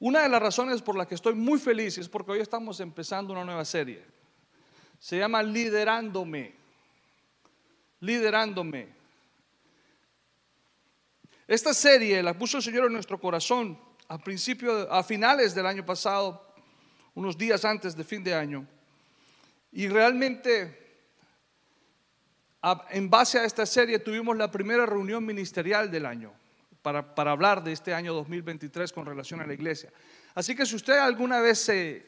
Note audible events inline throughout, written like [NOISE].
Una de las razones por las que estoy muy feliz es porque hoy estamos empezando una nueva serie. Se llama Liderándome. Liderándome. Esta serie la puso el Señor en nuestro corazón a principio, a finales del año pasado, unos días antes de fin de año. Y realmente, en base a esta serie, tuvimos la primera reunión ministerial del año para, para hablar de este año 2023 con relación a la iglesia. Así que si usted alguna vez se,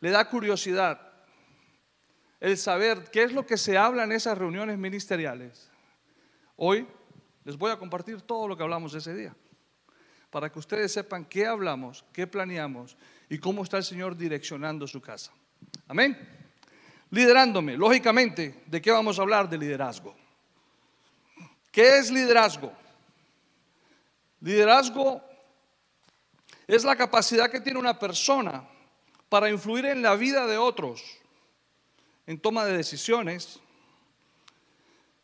le da curiosidad el saber qué es lo que se habla en esas reuniones ministeriales, hoy les voy a compartir todo lo que hablamos ese día, para que ustedes sepan qué hablamos, qué planeamos y cómo está el Señor direccionando su casa. Amén. Liderándome, lógicamente, ¿de qué vamos a hablar? De liderazgo. ¿Qué es liderazgo? Liderazgo es la capacidad que tiene una persona para influir en la vida de otros, en toma de decisiones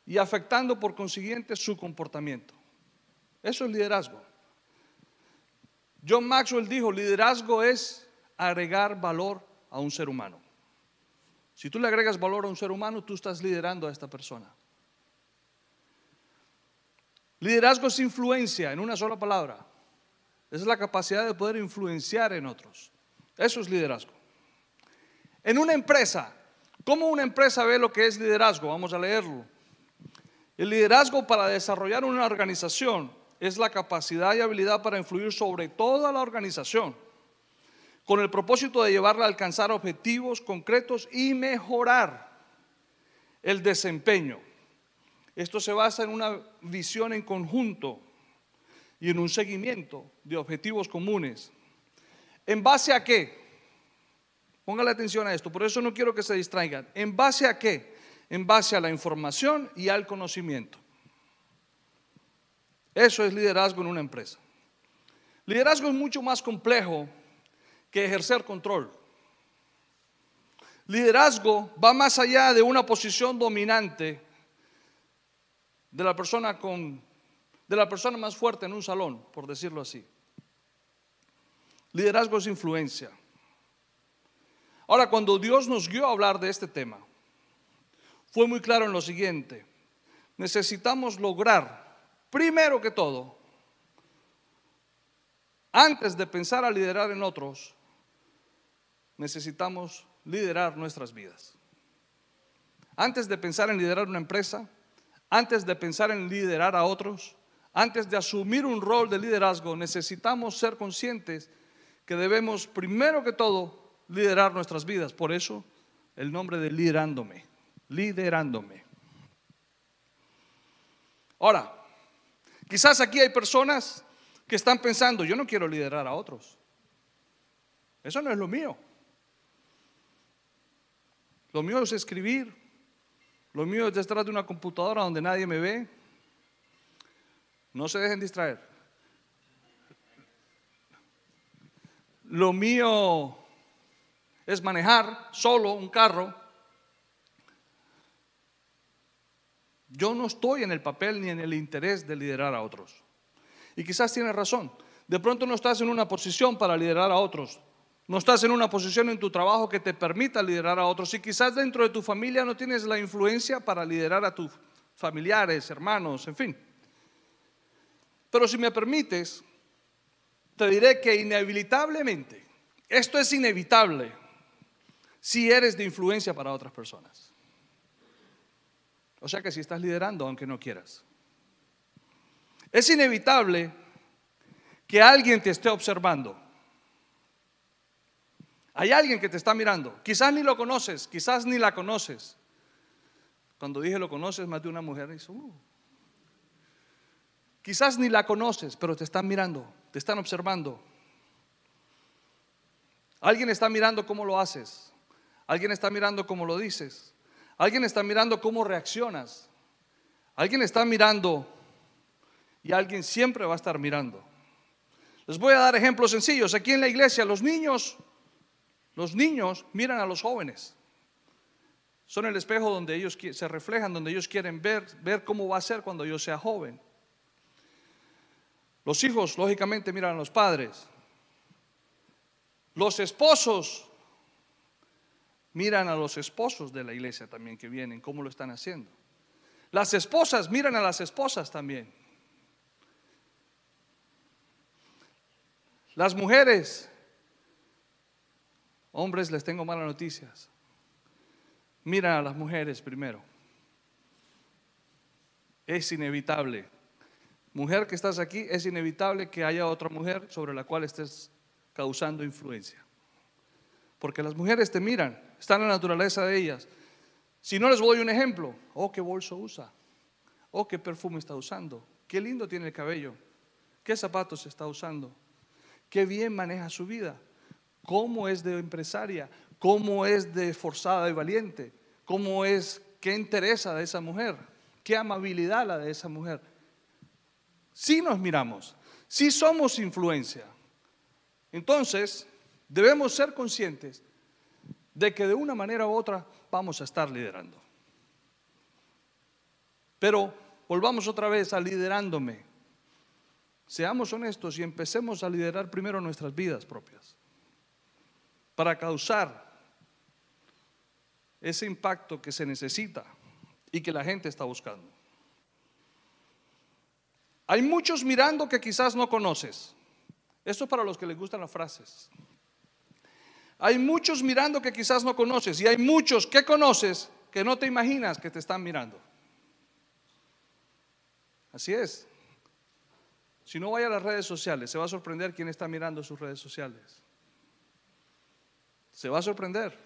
y afectando por consiguiente su comportamiento. Eso es liderazgo. John Maxwell dijo, liderazgo es agregar valor a un ser humano. Si tú le agregas valor a un ser humano, tú estás liderando a esta persona. Liderazgo es influencia, en una sola palabra. Es la capacidad de poder influenciar en otros. Eso es liderazgo. En una empresa, ¿cómo una empresa ve lo que es liderazgo? Vamos a leerlo. El liderazgo para desarrollar una organización es la capacidad y habilidad para influir sobre toda la organización con el propósito de llevarla a alcanzar objetivos concretos y mejorar el desempeño. Esto se basa en una visión en conjunto y en un seguimiento de objetivos comunes. ¿En base a qué? Póngale atención a esto, por eso no quiero que se distraigan. ¿En base a qué? En base a la información y al conocimiento. Eso es liderazgo en una empresa. Liderazgo es mucho más complejo que ejercer control. Liderazgo va más allá de una posición dominante de la persona con de la persona más fuerte en un salón, por decirlo así. Liderazgo es influencia. Ahora, cuando Dios nos guió a hablar de este tema, fue muy claro en lo siguiente. Necesitamos lograr, primero que todo, antes de pensar a liderar en otros, necesitamos liderar nuestras vidas. Antes de pensar en liderar una empresa, antes de pensar en liderar a otros, antes de asumir un rol de liderazgo, necesitamos ser conscientes que debemos, primero que todo, liderar nuestras vidas. Por eso, el nombre de liderándome, liderándome. Ahora, quizás aquí hay personas que están pensando, yo no quiero liderar a otros. Eso no es lo mío. Lo mío es escribir. Lo mío es detrás de una computadora donde nadie me ve. No se dejen distraer. Lo mío es manejar solo un carro. Yo no estoy en el papel ni en el interés de liderar a otros. Y quizás tienes razón. De pronto no estás en una posición para liderar a otros. No estás en una posición en tu trabajo que te permita liderar a otros. Y quizás dentro de tu familia no tienes la influencia para liderar a tus familiares, hermanos, en fin. Pero si me permites, te diré que inevitablemente, esto es inevitable, si eres de influencia para otras personas. O sea que si estás liderando, aunque no quieras. Es inevitable que alguien te esté observando. Hay alguien que te está mirando. Quizás ni lo conoces, quizás ni la conoces. Cuando dije lo conoces, más de una mujer dice, uh". quizás ni la conoces, pero te están mirando, te están observando. Alguien está mirando cómo lo haces. Alguien está mirando cómo lo dices. Alguien está mirando cómo reaccionas. Alguien está mirando y alguien siempre va a estar mirando. Les voy a dar ejemplos sencillos. Aquí en la iglesia los niños los niños miran a los jóvenes. Son el espejo donde ellos se reflejan, donde ellos quieren ver, ver cómo va a ser cuando yo sea joven. Los hijos, lógicamente, miran a los padres. Los esposos miran a los esposos de la iglesia también que vienen, cómo lo están haciendo. Las esposas miran a las esposas también. Las mujeres, hombres les tengo malas noticias. Miran a las mujeres primero. Es inevitable. Mujer que estás aquí, es inevitable que haya otra mujer sobre la cual estés causando influencia. Porque las mujeres te miran, está en la naturaleza de ellas. Si no les doy un ejemplo, oh, qué bolso usa, oh, qué perfume está usando, qué lindo tiene el cabello, qué zapatos está usando, qué bien maneja su vida, cómo es de empresaria, cómo es de forzada y valiente, cómo es, qué interesa de esa mujer, qué amabilidad la de esa mujer. Si nos miramos, si somos influencia, entonces debemos ser conscientes de que de una manera u otra vamos a estar liderando. Pero volvamos otra vez a liderándome. Seamos honestos y empecemos a liderar primero nuestras vidas propias para causar ese impacto que se necesita y que la gente está buscando. Hay muchos mirando que quizás no conoces. Esto es para los que les gustan las frases. Hay muchos mirando que quizás no conoces y hay muchos que conoces que no te imaginas que te están mirando. Así es. Si no vaya a las redes sociales, se va a sorprender quién está mirando sus redes sociales. Se va a sorprender.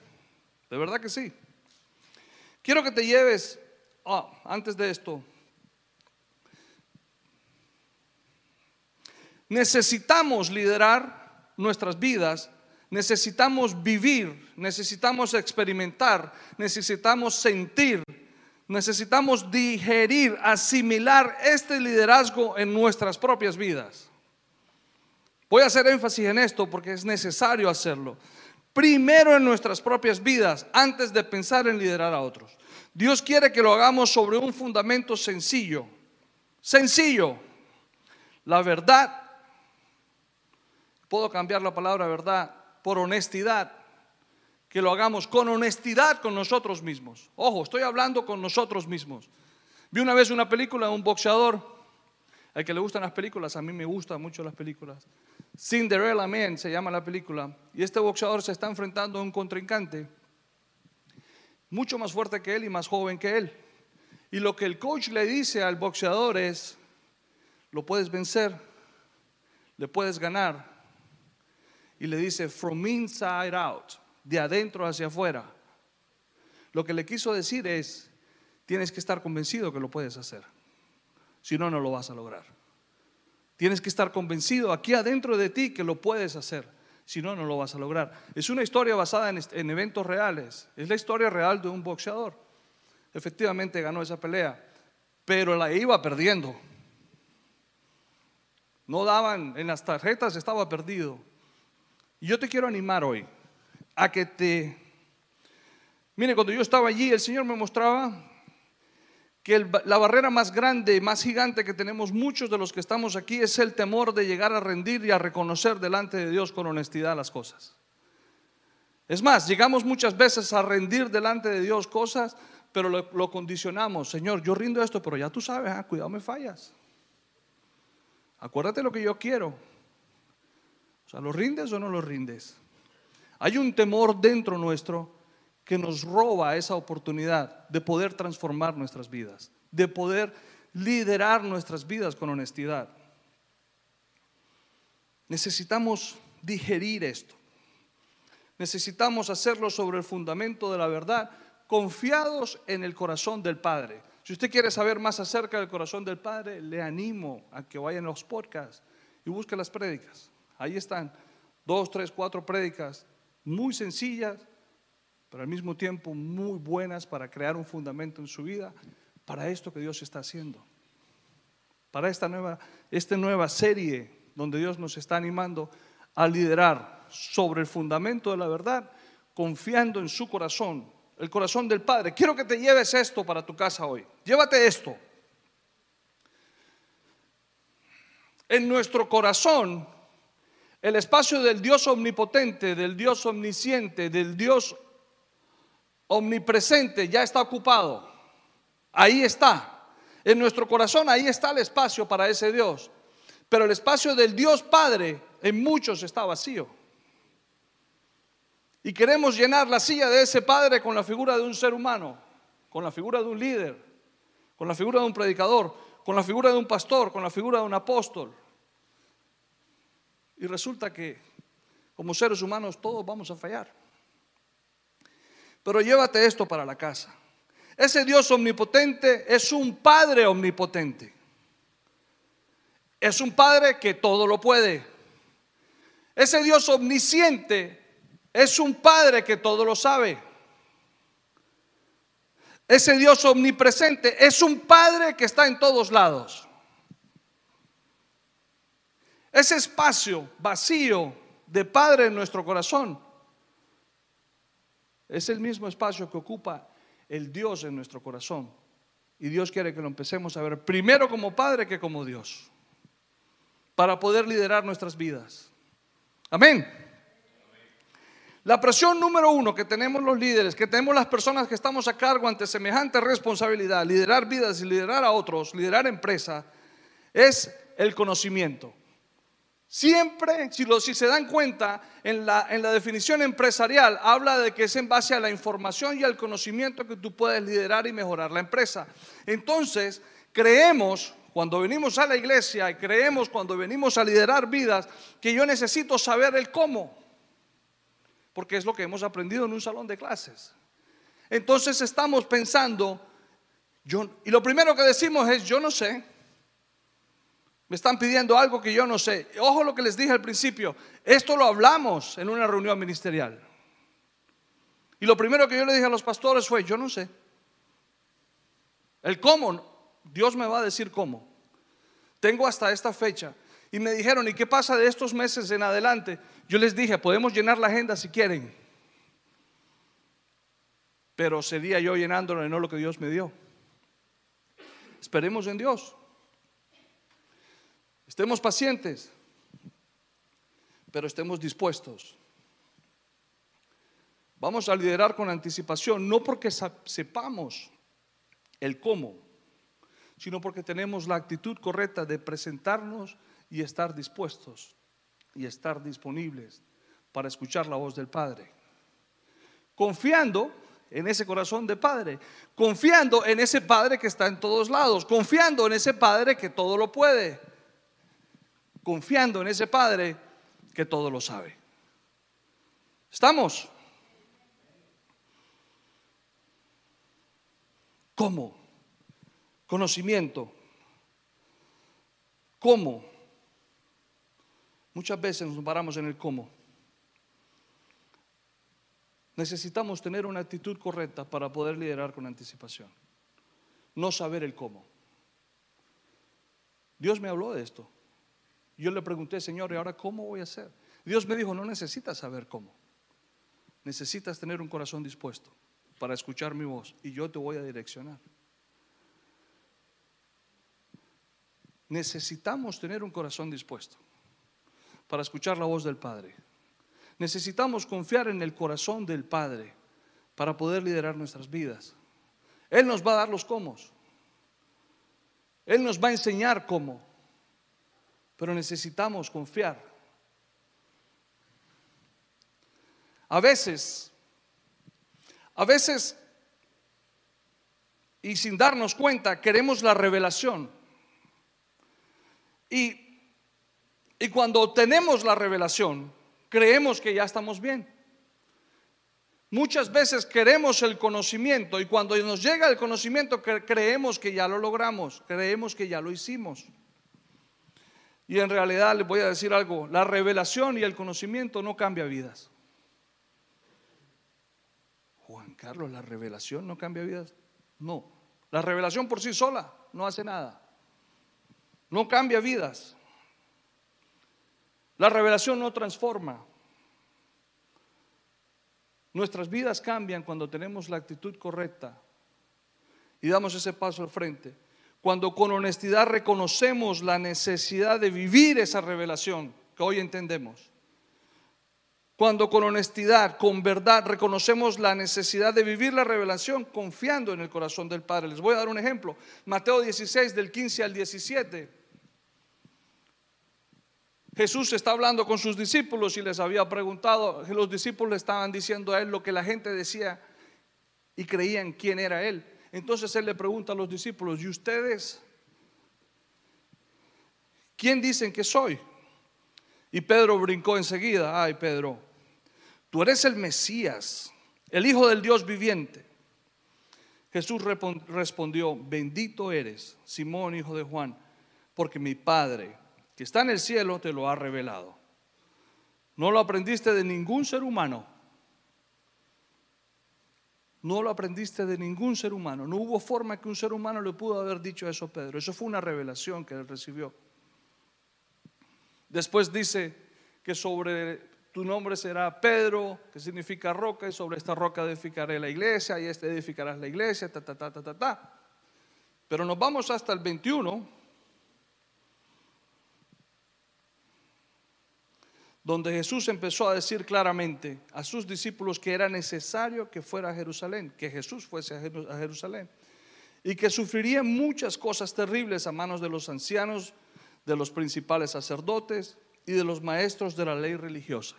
De verdad que sí. Quiero que te lleves, ah, antes de esto, necesitamos liderar nuestras vidas necesitamos vivir, necesitamos experimentar, necesitamos sentir, necesitamos digerir, asimilar este liderazgo en nuestras propias vidas. Voy a hacer énfasis en esto porque es necesario hacerlo. Primero en nuestras propias vidas, antes de pensar en liderar a otros. Dios quiere que lo hagamos sobre un fundamento sencillo. Sencillo. La verdad. Puedo cambiar la palabra verdad por honestidad, que lo hagamos con honestidad con nosotros mismos. Ojo, estoy hablando con nosotros mismos. Vi una vez una película de un boxeador, al que le gustan las películas, a mí me gustan mucho las películas. Cinderella Man se llama la película, y este boxeador se está enfrentando a un contrincante mucho más fuerte que él y más joven que él. Y lo que el coach le dice al boxeador es, lo puedes vencer, le puedes ganar, y le dice from inside out, de adentro hacia afuera. Lo que le quiso decir es, tienes que estar convencido que lo puedes hacer. Si no, no lo vas a lograr. Tienes que estar convencido aquí adentro de ti que lo puedes hacer. Si no, no lo vas a lograr. Es una historia basada en, en eventos reales. Es la historia real de un boxeador. Efectivamente ganó esa pelea, pero la iba perdiendo. No daban, en las tarjetas estaba perdido. Y yo te quiero animar hoy a que te... Mire, cuando yo estaba allí, el Señor me mostraba que la barrera más grande, más gigante que tenemos muchos de los que estamos aquí es el temor de llegar a rendir y a reconocer delante de Dios con honestidad las cosas. Es más, llegamos muchas veces a rendir delante de Dios cosas, pero lo, condicionamos. Señor, yo rindo esto, pero ya tú sabes, ah, cuidado, me fallas. Acuérdate lo que yo quiero. O sea, ¿lo rindes o no lo rindes? Hay un temor dentro nuestro que nos roba esa oportunidad de poder transformar nuestras vidas, de poder liderar nuestras vidas con honestidad. Necesitamos digerir esto. Necesitamos hacerlo sobre el fundamento de la verdad, confiados en el corazón del Padre. Si usted quiere saber más acerca del corazón del Padre, le animo a que vaya en los podcasts y busque las prédicas. Ahí están, dos, tres, cuatro prédicas muy sencillas, pero al mismo tiempo muy buenas para crear un fundamento en su vida para esto que Dios está haciendo. Para esta nueva, esta nueva serie donde Dios nos está animando a liderar sobre el fundamento de la verdad, confiando en su corazón, el corazón del Padre. Quiero que te lleves esto para tu casa hoy. Llévate esto. En nuestro corazón el espacio del Dios omnipotente, del Dios omnisciente, del Dios omnipresente ya está ocupado. Ahí está. En nuestro corazón ahí está el espacio para ese Dios. Pero el espacio del Dios Padre en muchos está vacío. Y queremos llenar la silla de ese Padre con la figura de un ser humano, con la figura de un líder, con la figura de un predicador, con la figura de un pastor, con la figura de un apóstol. Y resulta que como seres humanos todos vamos a fallar. Pero llévate esto para la casa. Ese Dios omnipotente es un Padre omnipotente. Es un Padre que todo lo puede. Ese Dios omnisciente es un Padre que todo lo sabe. Ese Dios omnipresente es un Padre que está en todos lados. Ese espacio vacío de Padre en nuestro corazón es el mismo espacio que ocupa el Dios en nuestro corazón. Y Dios quiere que lo empecemos a ver primero como Padre que como Dios, para poder liderar nuestras vidas. Amén. La presión número uno que tenemos los líderes, que tenemos las personas que estamos a cargo ante semejante responsabilidad, liderar vidas y liderar a otros, liderar empresa, es el conocimiento. Siempre, si, se dan cuenta, en la, en la definición empresarial habla de que es en base a la información y al conocimiento que tú puedes liderar y mejorar la empresa. Entonces, creemos, cuando venimos a la iglesia y creemos cuando venimos a liderar vidas, que yo necesito saber el cómo, porque es lo que hemos aprendido en un salón de clases. Entonces estamos pensando, yo, y lo primero que decimos es, yo no sé, me están pidiendo algo que yo no sé. Ojo lo que les dije al principio. Esto lo hablamos en una reunión ministerial. Y lo primero que yo le dije a los pastores fue, yo no sé. El cómo, Dios me va a decir cómo. Tengo hasta esta fecha. Y me dijeron, ¿y qué pasa de estos meses en adelante? Yo les dije, podemos llenar la agenda si quieren. Pero sería yo llenándolo y no lo que Dios me dio. Esperemos en Dios. Estemos pacientes, pero estemos dispuestos. Vamos a liderar con anticipación, no porque sepamos el cómo, sino porque tenemos la actitud correcta de presentarnos y estar dispuestos y estar disponibles para escuchar la voz del Padre. Confiando en ese corazón de Padre, confiando en ese Padre que está en todos lados, confiando en ese Padre que todo lo puede confiando en ese Padre que todo lo sabe. ¿Estamos? ¿Cómo? Conocimiento. ¿Cómo? Muchas veces nos paramos en el cómo. Necesitamos tener una actitud correcta para poder liderar con anticipación. No saber el cómo. Dios me habló de esto. Yo le pregunté, Señor, ¿y ahora cómo voy a hacer? Dios me dijo, no necesitas saber cómo. Necesitas tener un corazón dispuesto para escuchar mi voz y yo te voy a direccionar. Necesitamos tener un corazón dispuesto para escuchar la voz del Padre. Necesitamos confiar en el corazón del Padre para poder liderar nuestras vidas. Él nos va a dar los cómo. Él nos va a enseñar cómo pero necesitamos confiar. A veces, a veces, y sin darnos cuenta, queremos la revelación. Y, y cuando tenemos la revelación, creemos que ya estamos bien. Muchas veces queremos el conocimiento y cuando nos llega el conocimiento creemos que ya lo logramos, creemos que ya lo hicimos. Y en realidad les voy a decir algo, la revelación y el conocimiento no cambia vidas. Juan Carlos, la revelación no cambia vidas. No, la revelación por sí sola no hace nada. No cambia vidas. La revelación no transforma. Nuestras vidas cambian cuando tenemos la actitud correcta y damos ese paso al frente cuando con honestidad reconocemos la necesidad de vivir esa revelación que hoy entendemos. Cuando con honestidad, con verdad, reconocemos la necesidad de vivir la revelación confiando en el corazón del Padre. Les voy a dar un ejemplo. Mateo 16, del 15 al 17. Jesús está hablando con sus discípulos y les había preguntado, los discípulos estaban diciendo a él lo que la gente decía y creían quién era él. Entonces él le pregunta a los discípulos, ¿y ustedes quién dicen que soy? Y Pedro brincó enseguida, ay Pedro, tú eres el Mesías, el Hijo del Dios viviente. Jesús respondió, bendito eres, Simón, hijo de Juan, porque mi Padre, que está en el cielo, te lo ha revelado. No lo aprendiste de ningún ser humano. No lo aprendiste de ningún ser humano. No hubo forma que un ser humano le pudo haber dicho eso a Pedro. Eso fue una revelación que él recibió. Después dice que sobre tu nombre será Pedro, que significa roca, y sobre esta roca edificaré la iglesia, y este edificarás la iglesia, ta, ta, ta, ta, ta, ta. Pero nos vamos hasta el 21, donde Jesús empezó a decir claramente a sus discípulos que era necesario que fuera a Jerusalén, que Jesús fuese a Jerusalén, y que sufriría muchas cosas terribles a manos de los ancianos de los principales sacerdotes y de los maestros de la ley religiosa.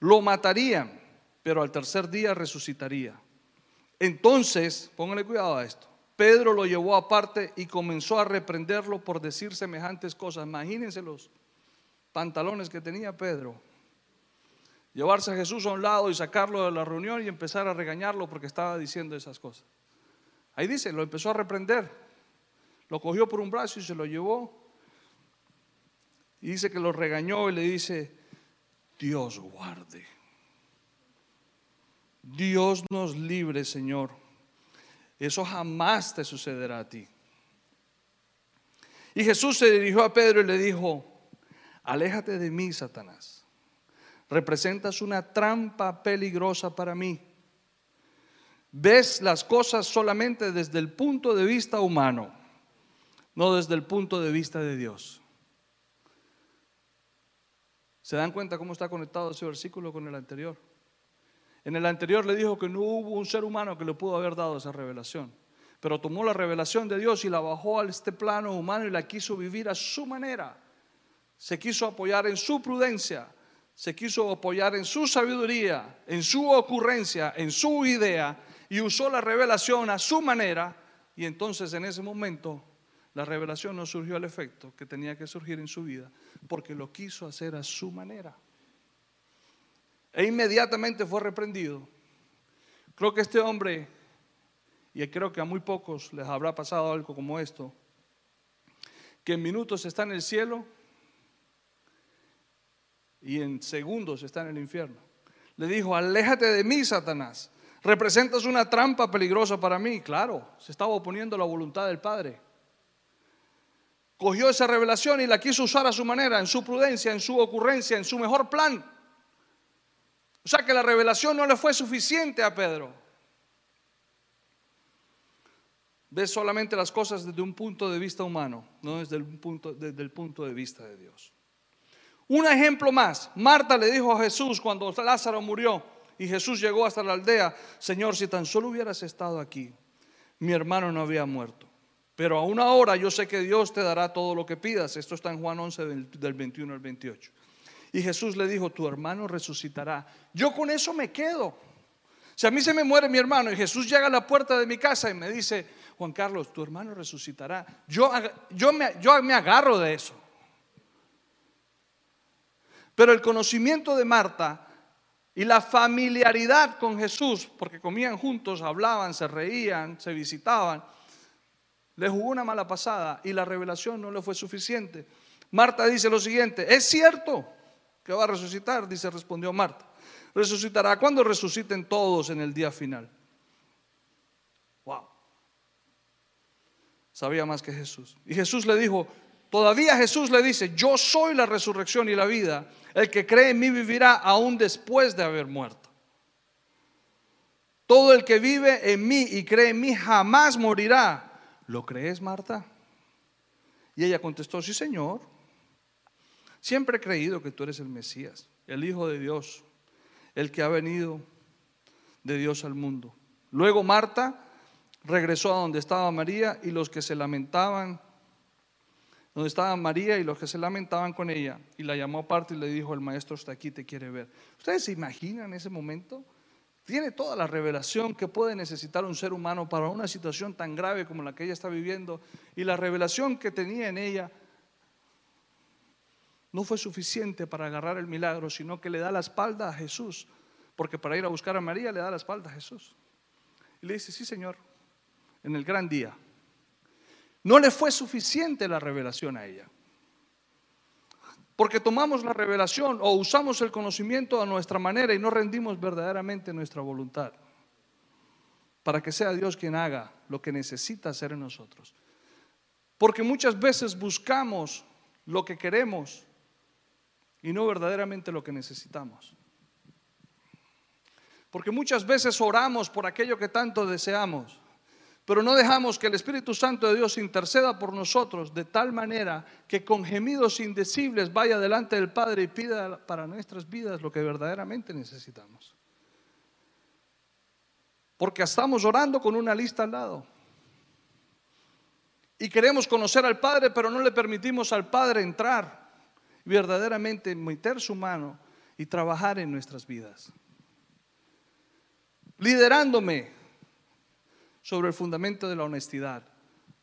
Lo matarían, pero al tercer día resucitaría. Entonces, pónganle cuidado a esto. Pedro lo llevó aparte y comenzó a reprenderlo por decir semejantes cosas. Imagínense los pantalones que tenía Pedro. Llevarse a Jesús a un lado y sacarlo de la reunión y empezar a regañarlo porque estaba diciendo esas cosas. Ahí dice, lo empezó a reprender. Lo cogió por un brazo y se lo llevó. Y dice que lo regañó y le dice, Dios guarde. Dios nos libre, Señor. Eso jamás te sucederá a ti. Y Jesús se dirigió a Pedro y le dijo, aléjate de mí, Satanás. Representas una trampa peligrosa para mí. Ves las cosas solamente desde el punto de vista humano no desde el punto de vista de Dios. ¿Se dan cuenta cómo está conectado ese versículo con el anterior? En el anterior le dijo que no hubo un ser humano que le pudo haber dado esa revelación, pero tomó la revelación de Dios y la bajó a este plano humano y la quiso vivir a su manera. Se quiso apoyar en su prudencia, se quiso apoyar en su sabiduría, en su ocurrencia, en su idea y usó la revelación a su manera y entonces en ese momento la revelación no surgió al efecto que tenía que surgir en su vida, porque lo quiso hacer a su manera. E inmediatamente fue reprendido. Creo que este hombre, y creo que a muy pocos les habrá pasado algo como esto, que en minutos está en el cielo y en segundos está en el infierno. Le dijo, aléjate de mí, Satanás. Representas una trampa peligrosa para mí. Claro, se estaba oponiendo a la voluntad del Padre cogió esa revelación y la quiso usar a su manera, en su prudencia, en su ocurrencia, en su mejor plan. O sea que la revelación no le fue suficiente a Pedro. Ve solamente las cosas desde un punto de vista humano, no desde el punto, desde el punto de vista de Dios. Un ejemplo más. Marta le dijo a Jesús cuando Lázaro murió y Jesús llegó hasta la aldea, Señor, si tan solo hubieras estado aquí, mi hermano no había muerto. Pero a una hora yo sé que Dios te dará todo lo que pidas. Esto está en Juan 11 del 21 al 28. Y Jesús le dijo, tu hermano resucitará. Yo con eso me quedo. Si a mí se me muere mi hermano y Jesús llega a la puerta de mi casa y me dice, Juan Carlos, tu hermano resucitará, yo, yo, me, yo me agarro de eso. Pero el conocimiento de Marta y la familiaridad con Jesús, porque comían juntos, hablaban, se reían, se visitaban, le jugó una mala pasada y la revelación no le fue suficiente. Marta dice lo siguiente, es cierto que va a resucitar, dice, respondió Marta. Resucitará cuando resuciten todos en el día final. Wow. Sabía más que Jesús. Y Jesús le dijo, todavía Jesús le dice, yo soy la resurrección y la vida. El que cree en mí vivirá aún después de haber muerto. Todo el que vive en mí y cree en mí jamás morirá. ¿lo crees, Marta? Y ella contestó, sí, Señor. Siempre he creído que tú eres el Mesías, el Hijo de Dios, el que ha venido de Dios al mundo. Luego Marta regresó a donde estaba María y los que se lamentaban, donde estaba María y los que se lamentaban con ella, y la llamó aparte y le dijo, el maestro está aquí, te quiere ver. ¿Ustedes se imaginan ese momento? Tiene toda la revelación que puede necesitar un ser humano para una situación tan grave como la que ella está viviendo, y la revelación que tenía en ella no fue suficiente para agarrar el milagro, sino que le da la espalda a Jesús, porque para ir a buscar a María le da la espalda a Jesús. Y le dice, sí Señor, en el gran día. No le fue suficiente la revelación a ella. Porque tomamos la revelación o usamos el conocimiento a nuestra manera y no rendimos verdaderamente nuestra voluntad. Para que sea Dios quien haga lo que necesita hacer en nosotros. Porque muchas veces buscamos lo que queremos y no verdaderamente lo que necesitamos. Porque muchas veces oramos por aquello que tanto deseamos, pero no dejamos que el Espíritu Santo de Dios interceda por nosotros de tal manera que con gemidos indecibles vaya delante del Padre y pida para nuestras vidas lo que verdaderamente necesitamos. Porque estamos orando con una lista al lado. Y queremos conocer al Padre, pero no le permitimos al Padre entrar verdaderamente meter su mano y trabajar en nuestras vidas. Liderándome sobre el fundamento de la honestidad,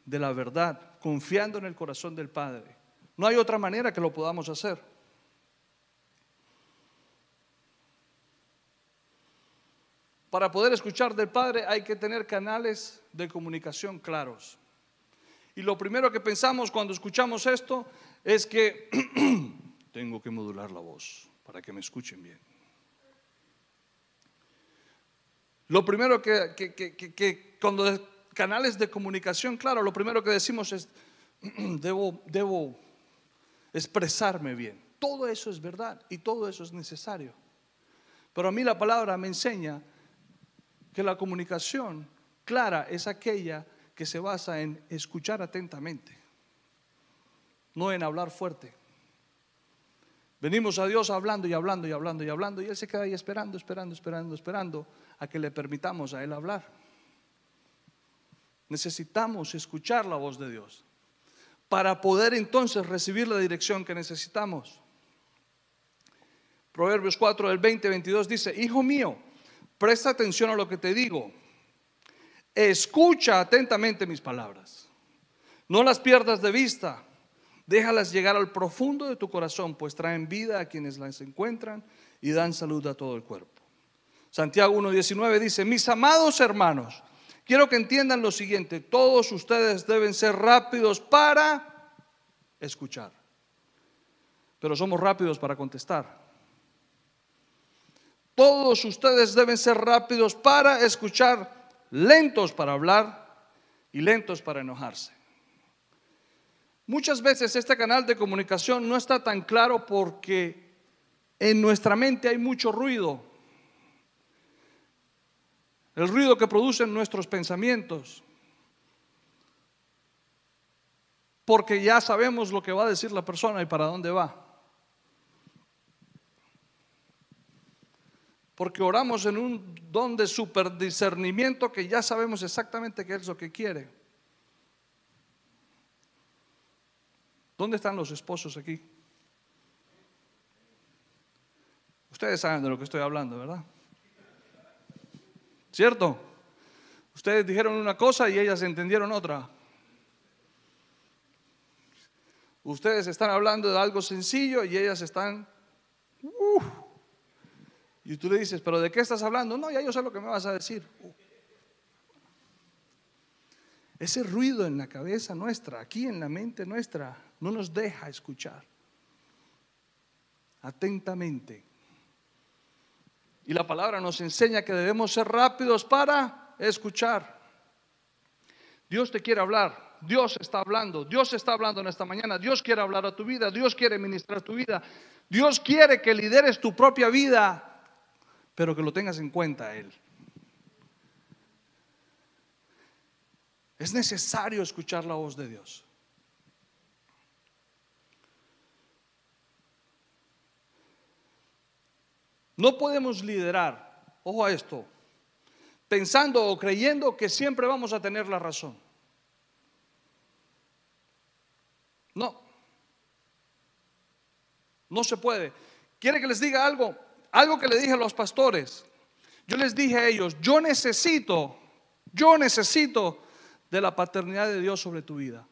de la verdad, confiando en el corazón del Padre. No hay otra manera que lo podamos hacer. Para poder escuchar del Padre hay que tener canales de comunicación claros. Y lo primero que pensamos cuando escuchamos esto es que [CLEARS THROAT] tengo que modular la voz para que me escuchen bien. Lo primero que, cuando canales de comunicación, claro, lo primero que decimos es, [CLEARS THROAT] debo, debo expresarme bien. Todo eso es verdad y todo eso es necesario. Pero a mí la palabra me enseña que la comunicación clara es aquella que se basa en escuchar atentamente no en hablar fuerte. Venimos a Dios hablando y hablando y hablando y hablando y Él se queda ahí esperando, esperando, esperando, esperando a que le permitamos a Él hablar. Necesitamos escuchar la voz de Dios para poder entonces recibir la dirección que necesitamos. Proverbios 4 del 20, 22 dice, Hijo mío, presta atención a lo que te digo, escucha atentamente mis palabras, no las pierdas de vista Déjalas llegar al profundo de tu corazón, pues traen vida a quienes las encuentran y dan salud a todo el cuerpo. Santiago 1.19 dice, mis amados hermanos, quiero que entiendan lo siguiente, todos ustedes deben ser rápidos para escuchar, pero somos rápidos para contestar. Todos ustedes deben ser rápidos para escuchar, lentos para hablar y lentos para enojarse. Muchas veces este canal de comunicación no está tan claro porque en nuestra mente hay mucho ruido. El ruido que producen nuestros pensamientos. Porque ya sabemos lo que va a decir la persona y para dónde va. Porque oramos en un don de superdiscernimiento que ya sabemos exactamente qué es lo que quiere. ¿Dónde están los esposos aquí? Ustedes saben de lo que estoy hablando, ¿verdad? ¿Cierto? Ustedes dijeron una cosa y ellas entendieron otra. Ustedes están hablando de algo sencillo y ellas están... y tú le dices, pero ¿de qué estás hablando? No, ya yo sé lo que me vas a decir. Ese ruido en la cabeza nuestra, aquí en la mente nuestra, no nos deja escuchar atentamente. Y la palabra nos enseña que debemos ser rápidos para escuchar. Dios te quiere hablar, Dios está hablando, Dios está hablando en esta mañana, Dios quiere hablar a tu vida, Dios quiere ministrar tu vida, Dios quiere que lideres tu propia vida, pero que lo tengas en cuenta Él. Es necesario escuchar la voz de Dios. No podemos liderar, ojo a esto, pensando o creyendo que siempre vamos a tener la razón. No, no se puede. ¿Quiere que les diga algo? Algo que le dije a los pastores. Yo les dije a ellos, yo necesito, yo necesito de la paternidad de Dios sobre tu vida.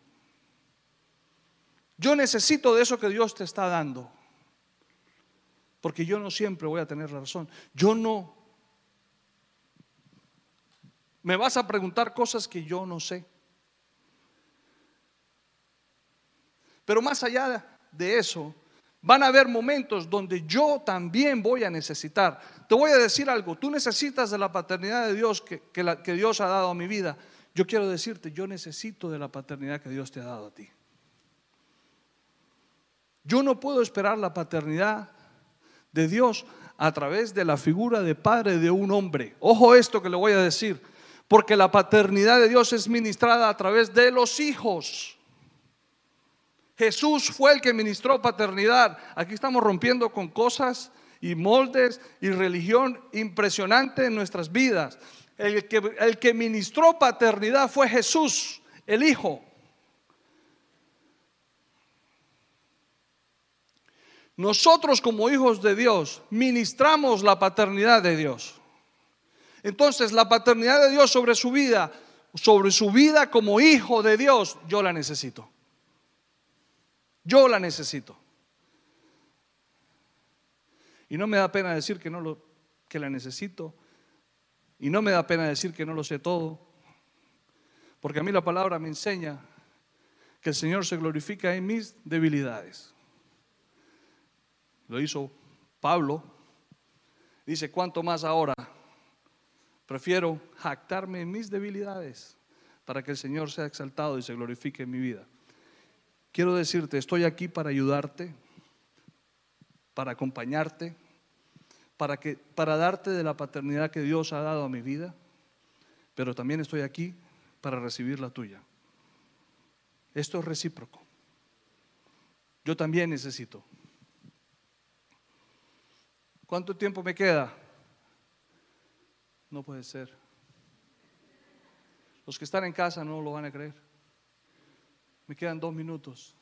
Yo necesito de eso que Dios te está dando. Porque yo no siempre voy a tener razón. Yo no. Me vas a preguntar cosas que yo no sé. Pero más allá de eso, van a haber momentos donde yo también voy a necesitar. Te voy a decir algo, tú necesitas de la paternidad de Dios que, que Dios ha dado a mi vida. Yo quiero decirte, yo necesito de la paternidad que Dios te ha dado a ti. Yo no puedo esperar la paternidad de Dios a través de la figura de padre de un hombre. Ojo esto que le voy a decir, porque la paternidad de Dios es ministrada a través de los hijos. Jesús fue el que ministró paternidad. Aquí estamos rompiendo con cosas y moldes y religión impresionante en nuestras vidas. El que, el que ministró paternidad fue Jesús, el Hijo. Nosotros como hijos de Dios ministramos la paternidad de Dios. Entonces la paternidad de Dios sobre su vida, sobre su vida como hijo de Dios, yo la necesito. Yo la necesito. Y no me da pena decir que no lo que la necesito y no me da pena decir que no lo sé todo, porque a mí la palabra me enseña que el Señor se glorifica en mis debilidades. Lo hizo Pablo. Dice, ¿cuánto más ahora? Prefiero jactarme en mis debilidades para que el Señor sea exaltado y se glorifique en mi vida. Quiero decirte, estoy aquí para ayudarte, para acompañarte, para, que, para darte de la paternidad que Dios ha dado a mi vida, pero también estoy aquí para recibir la tuya. Esto es recíproco. Yo también necesito. ¿Cuánto tiempo me queda? No puede ser. Los que están en casa no lo van a creer. Me quedan dos minutos.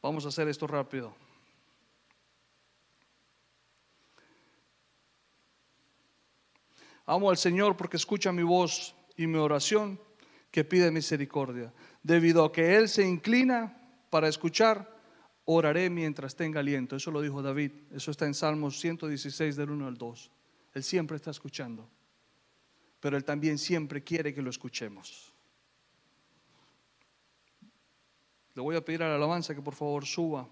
Vamos a hacer esto rápido. Amo al Señor porque escucha mi voz y mi oración que pide misericordia. Debido a que Él se inclina para escuchar, oraré mientras tenga aliento. Eso lo dijo David. Eso está en Salmos 116 del 1 al 2. Él siempre está escuchando. Pero Él también siempre quiere que lo escuchemos. Le voy a pedir a la alabanza que por favor suba.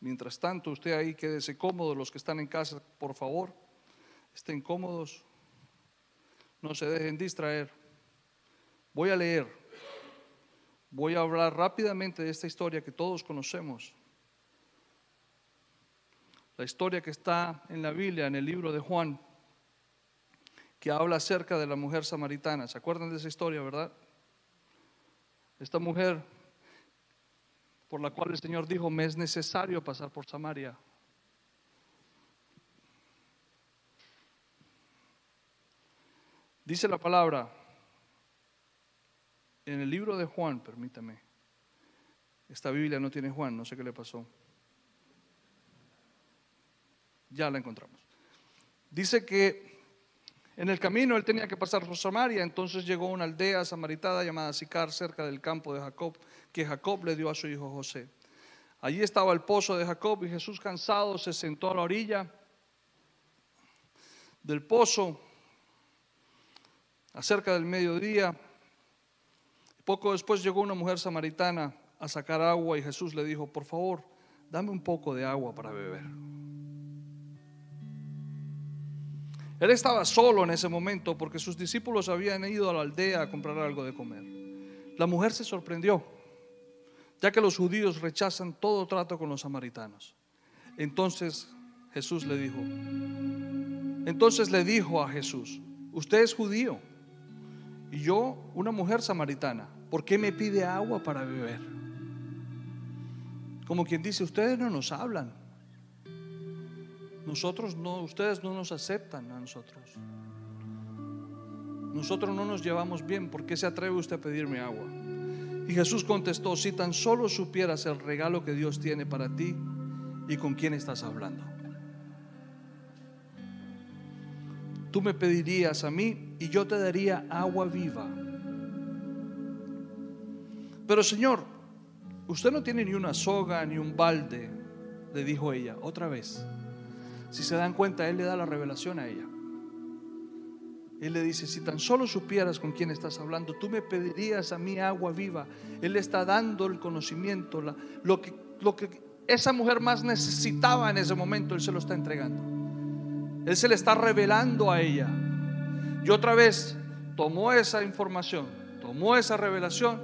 Mientras tanto, usted ahí quédese cómodo, los que están en casa, por favor, estén cómodos, no se dejen distraer. Voy a leer voy a hablar rápidamente de esta historia que todos conocemos. La historia que está en la Biblia, en el libro de Juan, que habla acerca de la mujer samaritana. ¿Se acuerdan de esa historia, verdad? Esta mujer por la cual el Señor dijo, me es necesario pasar por Samaria. Dice la palabra, en el libro de Juan, permítame, esta Biblia no tiene Juan, no sé qué le pasó. Ya la encontramos. Dice que en el camino él tenía que pasar por Samaria, entonces llegó a una aldea samaritana llamada Sicar, cerca del campo de Jacob, que Jacob le dio a su hijo José. Allí estaba el pozo de Jacob y Jesús cansado se sentó a la orilla del pozo, acerca del mediodía, poco después llegó una mujer samaritana a sacar agua y Jesús le dijo, por favor, dame un poco de agua para beber. Él estaba solo en ese momento porque sus discípulos habían ido a la aldea a comprar algo de comer. La mujer se sorprendió, ya que los judíos rechazan todo trato con los samaritanos. Entonces Jesús le dijo, entonces le dijo a Jesús, usted es judío y yo una mujer samaritana. ¿Por qué me pide agua para beber? Como quien dice, ustedes no nos hablan. Nosotros no, ustedes no nos aceptan a nosotros. Nosotros no nos llevamos bien. ¿Por qué se atreve usted a pedirme agua? Y Jesús contestó, si tan solo supieras el regalo que Dios tiene para ti y con quién estás hablando. Tú me pedirías a mí y yo te daría agua viva. Pero Señor, usted no tiene ni una soga ni un balde, le dijo ella, otra vez. Si se dan cuenta, Él le da la revelación a ella. Él le dice, si tan solo supieras con quién estás hablando, tú me pedirías a mí agua viva. Él le está dando el conocimiento, lo, que, lo que esa mujer más necesitaba en ese momento, Él se lo está entregando. Él se le está revelando a ella. Y otra vez tomó esa información, tomó esa revelación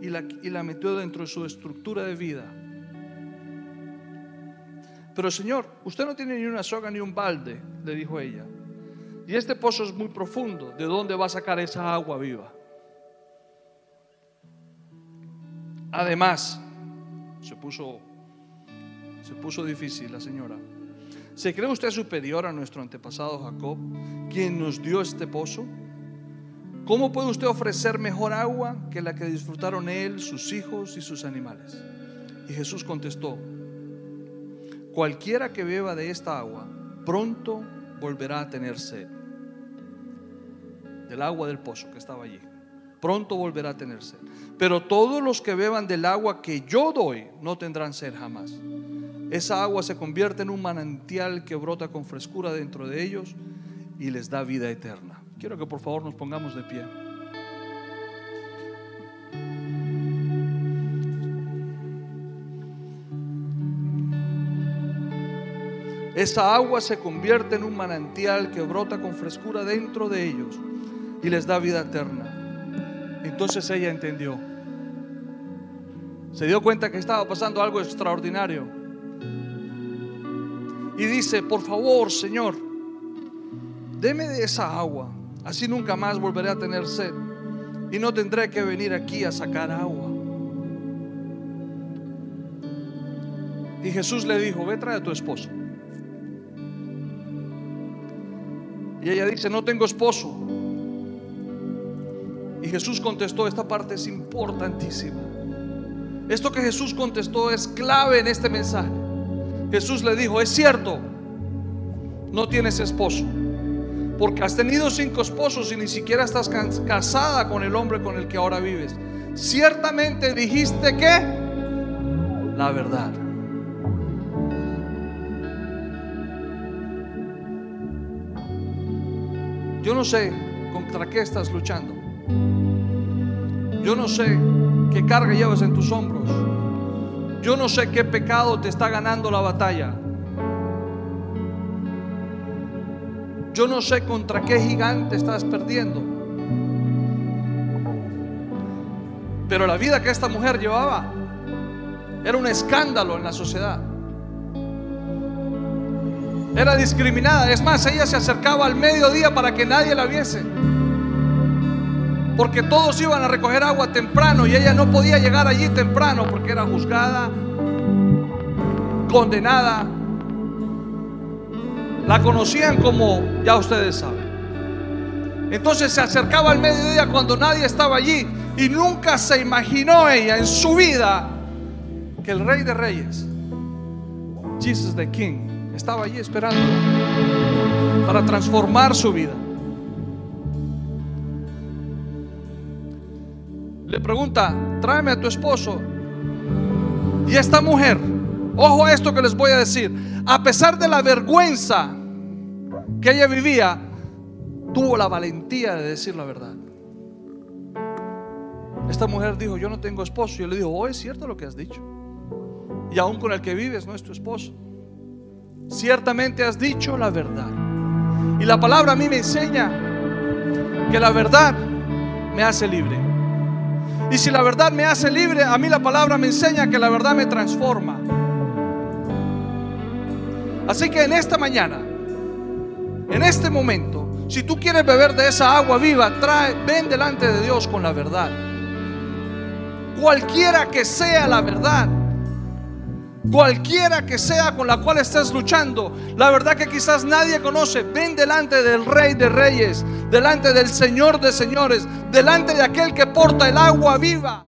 y la, y la metió dentro de su estructura de vida. Pero Señor, usted no tiene ni una soga ni un balde, le dijo ella. Y este pozo es muy profundo. ¿De dónde va a sacar esa agua viva? Además, se puso, se puso difícil la señora. ¿Se cree usted superior a nuestro antepasado Jacob, quien nos dio este pozo? ¿Cómo puede usted ofrecer mejor agua que la que disfrutaron él, sus hijos y sus animales? Y Jesús contestó, cualquiera que beba de esta agua, pronto volverá a tener sed. Del agua del pozo que estaba allí. Pronto volverá a tener sed. Pero todos los que beban del agua que yo doy no tendrán sed jamás. Esa agua se convierte en un manantial que brota con frescura dentro de ellos y les da vida eterna. Quiero que por favor nos pongamos de pie. Esa agua se convierte en un manantial que brota con frescura dentro de ellos y les da vida eterna. Entonces ella entendió. Se dio cuenta que estaba pasando algo extraordinario. Y dice, por favor, Señor, deme de esa agua. Así nunca más volveré a tener sed. Y no tendré que venir aquí a sacar agua. Y Jesús le dijo, ve trae a tu esposo. Y ella dice, no tengo esposo. Y Jesús contestó, esta parte es importantísima. Esto que Jesús contestó es clave en este mensaje. Jesús le dijo, es cierto, no tienes esposo, porque has tenido cinco esposos y ni siquiera estás casada con el hombre con el que ahora vives. Ciertamente dijiste que la verdad. Yo no sé contra qué estás luchando. Yo no sé qué carga llevas en tus hombros. Yo no sé qué pecado te está ganando la batalla. Yo no sé contra qué gigante estás perdiendo. Pero la vida que esta mujer llevaba era un escándalo en la sociedad. Era discriminada. Es más, ella se acercaba al mediodía para que nadie la viese. Porque todos iban a recoger agua temprano y ella no podía llegar allí temprano porque era juzgada, condenada. La conocían como, ya ustedes saben. Entonces se acercaba al mediodía cuando nadie estaba allí y nunca se imaginó ella en su vida que el rey de reyes, Jesus the King, estaba allí esperando para transformar su vida. Le pregunta, tráeme a tu esposo. Y esta mujer, ojo a esto que les voy a decir, a pesar de la vergüenza que ella vivía, tuvo la valentía de decir la verdad. Esta mujer dijo, yo no tengo esposo. Yo le digo, oh, es cierto lo que has dicho. Y aún con el que vives no es tu esposo ciertamente has dicho la verdad. Y la palabra a mí me enseña que la verdad me hace libre. Y si la verdad me hace libre, a mí la palabra me enseña que la verdad me transforma. Así que en esta mañana, en este momento, si tú quieres beber de esa agua viva, trae, ven delante de Dios con la verdad. Cualquiera que sea la verdad, cualquiera que sea con la cual estés luchando, la verdad que quizás nadie conoce, ven delante del Rey de Reyes, delante del Señor de Señores, delante de aquel que porta el agua viva.